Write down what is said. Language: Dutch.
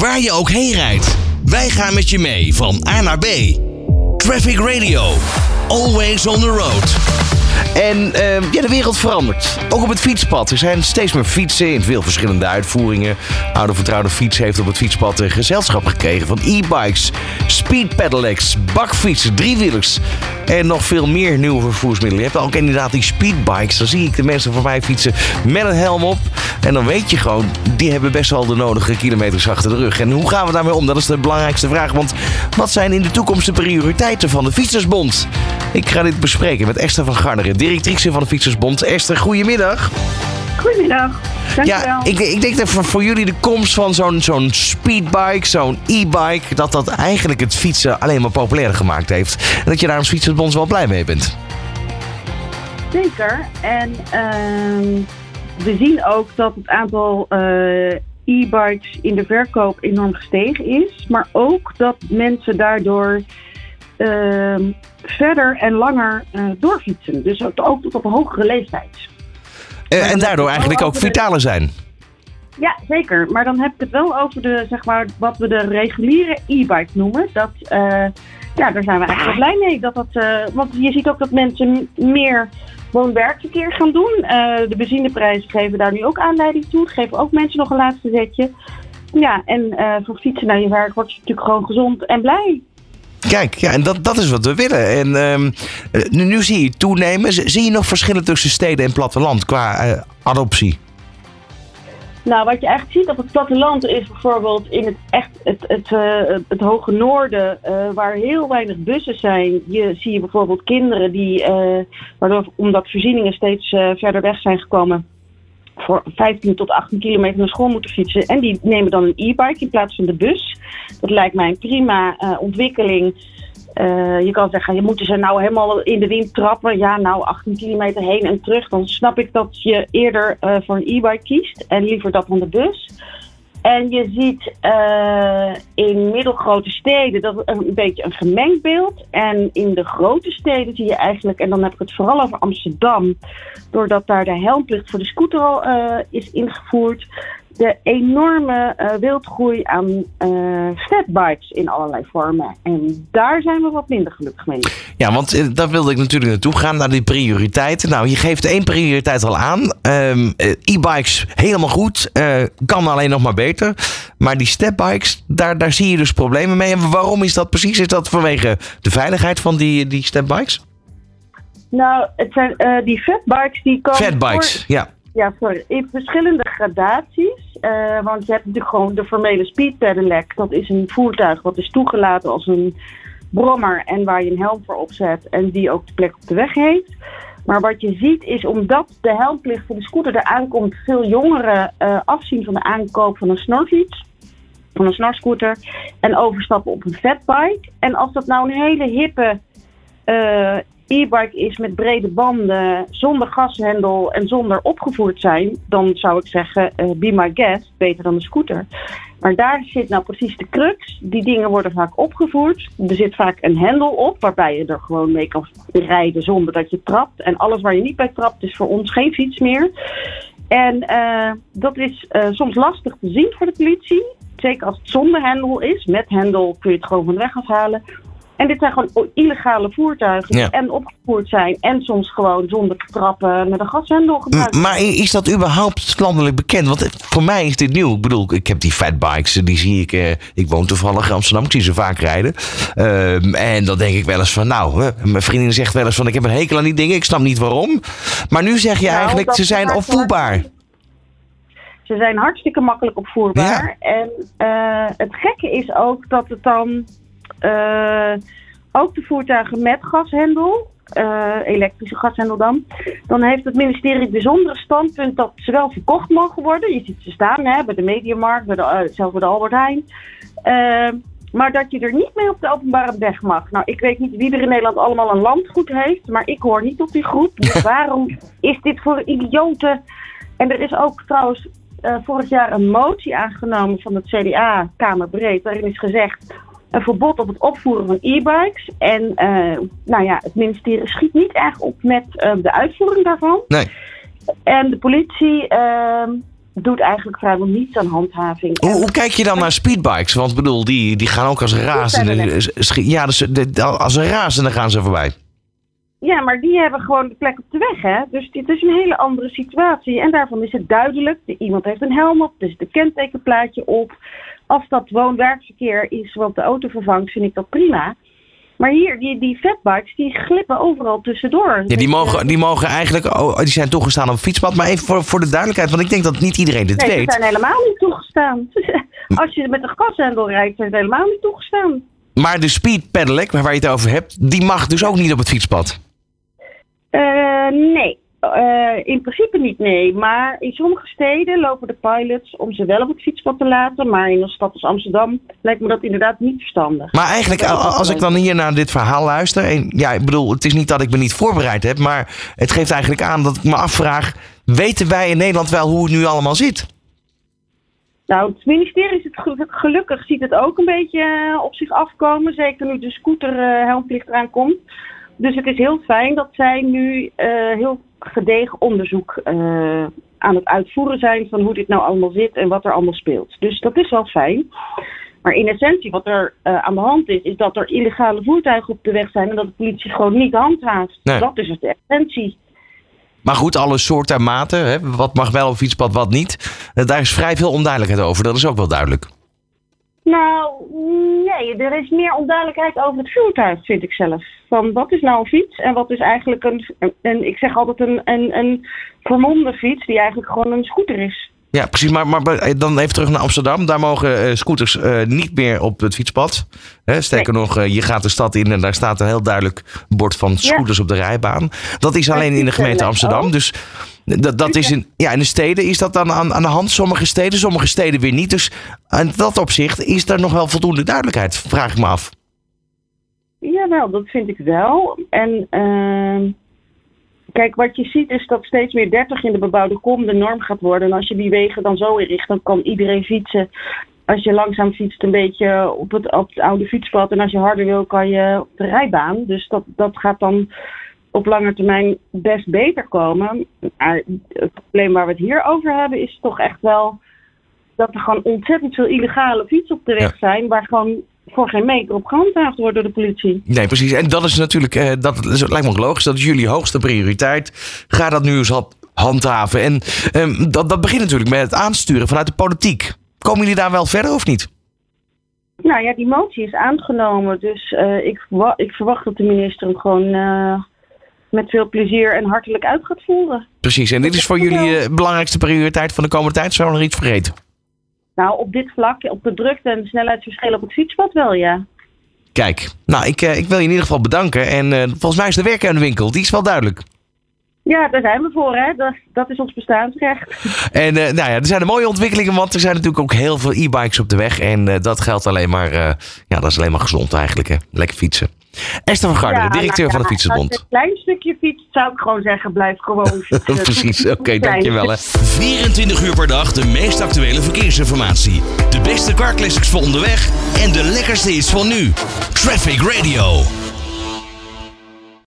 waar je ook heen rijdt. Wij gaan met je mee van A naar B. Traffic Radio. Always on the road. En ehm, ja, de wereld verandert. Ook op het fietspad. Er zijn steeds meer fietsen in veel verschillende uitvoeringen. Oude vertrouwde fiets heeft op het fietspad een gezelschap gekregen van e-bikes, speed pedelecs, bakfietsen, driewielers en nog veel meer nieuwe vervoersmiddelen. Je hebt ook inderdaad die speedbikes. Dan zie ik de mensen voorbij fietsen met een helm op. En dan weet je gewoon, die hebben best wel de nodige kilometers achter de rug. En hoe gaan we daarmee om? Dat is de belangrijkste vraag. Want wat zijn in de toekomst de prioriteiten van de Fietsersbond? Ik ga dit bespreken met Esther van Garderen, directrice van de Fietsersbond. Esther, goedemiddag. Goedemiddag. Dankjewel. Ja, ik, ik denk dat voor, voor jullie de komst van zo'n zo'n speedbike, zo'n e-bike, dat dat eigenlijk het fietsen alleen maar populairder gemaakt heeft. En dat je daar als Fietsersbond wel blij mee bent. Zeker. En ehm, we zien ook dat het aantal eh, e-bikes in de verkoop enorm gestegen is. Maar ook dat mensen daardoor ehm, verder en langer eh, doorfietsen. Dus ook, tot op een hogere leeftijd. En daardoor eigenlijk ook vitaler zijn. Ja, zeker. Maar dan heb ik het wel over de, zeg maar, wat we de reguliere e-bike noemen. Dat, eh, ja, daar zijn we eigenlijk wel blij mee. Dat dat, eh, want je ziet ook dat mensen meer woon-werkverkeer gaan doen. Eh, de benzineprijzen geven daar nu ook aanleiding toe. Geven ook mensen nog een laatste zetje. Ja, en voor fietsen naar je werk word je natuurlijk gewoon gezond en blij. Kijk, ja, en dat, dat is wat we willen. En ehm, eh, nu, nu zie je toenemen. Zie je nog verschillen tussen steden en platteland qua adoptie? Nou, wat je eigenlijk ziet op het platteland is bijvoorbeeld in het echt het, het, eh, het hoge noorden, eh, waar heel weinig bussen zijn. Je zie je bijvoorbeeld kinderen die, eh, waardoor, omdat voorzieningen steeds verder weg zijn gekomen, voor 15 tot 18 kilometer naar school moeten fietsen. En die nemen dan een e-bike in plaats van de bus. Dat lijkt mij een prima ontwikkeling. Eh, je kan zeggen, je moet ze nou helemaal in de wind trappen. Ja, nou 18 kilometer heen en terug. Dan snap ik dat je eerder eh, voor een e-bike kiest. En liever dat dan de bus. En je ziet eh, in middelgrote steden dat een beetje een gemengd beeld. En in de grote steden zie je eigenlijk, en dan heb ik het vooral over Amsterdam, doordat daar de helmplicht voor de scooter al is ingevoerd, de enorme eh, wildgroei aan eh fatbikes in allerlei vormen. En daar zijn we wat minder gelukkig mee. Ja, want eh, daar wilde ik natuurlijk naartoe gaan, naar die prioriteiten. Nou, je geeft één prioriteit al aan. Ehm, eh, E-bikes, helemaal goed. Kan alleen nog maar beter. Maar die stepbikes, daar, daar zie je dus problemen mee. En waarom is dat precies? Is dat vanwege de veiligheid van die, die stepbikes? Nou, het zijn die fatbikes die komen. Fatbikes, voor- ja. Ja, sorry. In verschillende gradaties. Eh, want je hebt natuurlijk gewoon de formele speed pedelec. Dat is een voertuig wat is toegelaten als een brommer en waar je een helm voor opzet en die ook de plek op de weg heeft. Maar wat je ziet is omdat de helmplicht voor de scooter eraan komt, veel jongeren eh, afzien van de aankoop van een snorfiets, van een snorscooter en overstappen op een fatbike. En als dat nou een hele hippe eh, e-bike is met brede banden, zonder gashendel en zonder opgevoerd zijn, dan zou ik zeggen, eh, be my guest, beter dan de scooter. Maar daar zit nou precies de crux. Die dingen worden vaak opgevoerd. Er zit vaak een hendel op, waarbij je er gewoon mee kan rijden zonder dat je trapt. En alles waar je niet bij trapt is voor ons geen fiets meer. En eh, dat is eh, soms lastig te zien voor de politie. Zeker als het zonder hendel is. Met hendel kun je het gewoon van de weg afhalen. En dit zijn gewoon illegale voertuigen die Ja. en opgevoerd zijn. En soms gewoon zonder te trappen met een gashendel gebruiken. M- Maar is dat überhaupt landelijk bekend? Want voor mij is dit nieuw. Ik bedoel, ik heb die fatbikes, die zie ik. eh, ik woon toevallig in Amsterdam, ik zie ze vaak rijden. Ehm, en dan denk ik wel eens van, nou, hè, mijn vriendin zegt wel eens van, ik heb een hekel aan die dingen, ik snap niet waarom. Maar nu zeg je Nou, eigenlijk, ze zijn opvoerbaar. Ze zijn hartstikke makkelijk opvoerbaar. En eh, het gekke is ook dat het dan ook de voertuigen met gashendel, eh, elektrische gashendel dan, dan heeft het ministerie het bijzondere standpunt dat ze wel verkocht mogen worden. Je ziet ze staan hè, bij de Mediamarkt, bij de, eh, zelfs bij de Albert Heijn. Eh, maar dat je er niet mee op de openbare weg mag. Nou, ik weet niet wie er in Nederland allemaal een landgoed heeft, maar ik hoor niet tot die groep. Dus waarom is dit voor idioten? En er is ook trouwens eh, vorig jaar een motie aangenomen van het CDA, Kamerbreed, waarin is gezegd een verbod op het opvoeren van e-bikes. En eh, nou ja, het ministerie schiet niet erg op met eh, de uitvoering daarvan. Nee. En de politie ehm, doet eigenlijk vrijwel niets aan handhaving. Hoe, kijk je dan naar speedbikes? Want ik bedoel, die, die gaan ook als razende. Ja, dus, de- als een razende gaan ze voorbij. Ja, maar die hebben gewoon de plek op de weg, hè. Dus dit is een hele andere situatie. En daarvan is het duidelijk. de- Iemand heeft een helm op, er zit een kentekenplaatje op. Als dat woon-werkverkeer is wat de auto vervangt, vind ik dat prima. Maar hier, die, die fatbikes, die glippen overal tussendoor. Ja, die Dus, mogen, eh, die mogen eigenlijk. Oh, die zijn toegestaan op het fietspad. Maar even voor, voor de duidelijkheid, want ik denk dat niet iedereen dit Nee, ze weet. zijn helemaal niet toegestaan. Als je met een gashendel rijdt, zijn ze helemaal niet toegestaan. Maar de speed pedelec, waar je het over hebt, die mag dus ook niet op het fietspad. Eh, nee, Eh, in principe niet, nee. Maar in sommige steden lopen de pilots om ze wel op het fietspad te laten. Maar in een stad als Amsterdam lijkt me dat inderdaad niet verstandig. Maar eigenlijk, als ik dan hier naar dit verhaal luister. En ja, ik bedoel, het is niet dat ik me niet voorbereid heb. Maar het geeft eigenlijk aan dat ik me afvraag. Weten wij in Nederland wel hoe het nu allemaal zit? Nou, het ministerie is het gelu- gelukkig ziet het ook een beetje eh, op zich afkomen. Zeker nu de scooterhelmplicht eraan komt. Dus het is heel fijn dat zij nu eh, heel gedegen onderzoek eh, aan het uitvoeren zijn van hoe dit nou allemaal zit en wat er allemaal speelt. Dus dat is wel fijn. Maar in essentie, wat er eh, aan de hand is, is dat er illegale voertuigen op de weg zijn en dat de politie gewoon niet handhaaft. Nee. Dat is het de essentie. Maar goed, alle soorten en maten. Hè, wat mag wel op fietspad, wat niet. Daar is vrij veel onduidelijkheid over. Dat is ook wel duidelijk. Nou, nee, er is meer onduidelijkheid over het voertuig, vind ik zelf. Van wat is nou een fiets en wat is eigenlijk een, een ik zeg altijd een, een, een vermomde fiets die eigenlijk gewoon een scooter is. Ja, precies. Maar, maar dan even terug naar Amsterdam. Daar mogen eh, scooters eh, niet meer op het fietspad. Hè, sterker nog, eh, je gaat de stad in en daar staat een heel duidelijk bord van scooters op de rijbaan. Dat is alleen in de gemeente Amsterdam. Dus dat, dat is in, ja, in de steden is dat dan aan, aan de hand. Sommige steden, sommige steden weer niet. Dus in dat opzicht is er nog wel voldoende duidelijkheid, vraag ik me af. Jawel, dat vind ik wel. En ehm, kijk, wat je ziet is dat steeds meer 30 in de bebouwde kom de norm gaat worden. En als je die wegen dan zo inricht, dan kan iedereen fietsen. Als je langzaam fietst, een beetje op het, op het oude fietspad. En als je harder wil, kan je op de rijbaan. Dus dat, dat gaat dan op lange termijn best beter komen. Maar het probleem waar we het hier over hebben, is toch echt wel dat er gewoon ontzettend veel illegale fietsen op de weg zijn. Waar gewoon voor geen meter op gehandhaafd wordt door de politie. Nee, precies. En dat is natuurlijk, eh, dat is, lijkt me ook logisch. Dat is jullie hoogste prioriteit. Ga dat nu eens op handhaven. En ehm, dat, dat begint natuurlijk met het aansturen vanuit de politiek. Komen jullie daar wel verder of niet? Nou ja, die motie is aangenomen. Dus eh, ik, ik verwacht dat de minister hem gewoon eh, met veel plezier en hartelijk uit gaat voeren. Precies. En dit is voor jullie eh, belangrijkste prioriteit van de komende tijd. Zou we nog iets vergeten? Nou, op dit vlak, op de drukte en de snelheidsverschillen op het fietspad wel, ja. Kijk, nou, ik, eh, ik wil je in ieder geval bedanken. En eh, volgens mij is de werk aan de winkel. Die is wel duidelijk. Ja, daar zijn we voor, hè. Dat, dat is ons bestaansrecht. En eh, nou ja, er zijn mooie ontwikkelingen, want er zijn natuurlijk ook heel veel e-bikes op de weg. En dat geldt alleen maar, ja, dat is alleen maar gezond eigenlijk, hè. Lekker fietsen. Esther van Garderen, Ja, directeur nou van de ja, Fietsersbond. Als je een klein stukje fietst, zou ik gewoon zeggen, blijf gewoon fietsen. Precies, oké, dankjewel hè. 24 uur per dag de meest actuele verkeersinformatie. De beste car classics voor onderweg en de lekkerste hits van nu. Traffic Radio.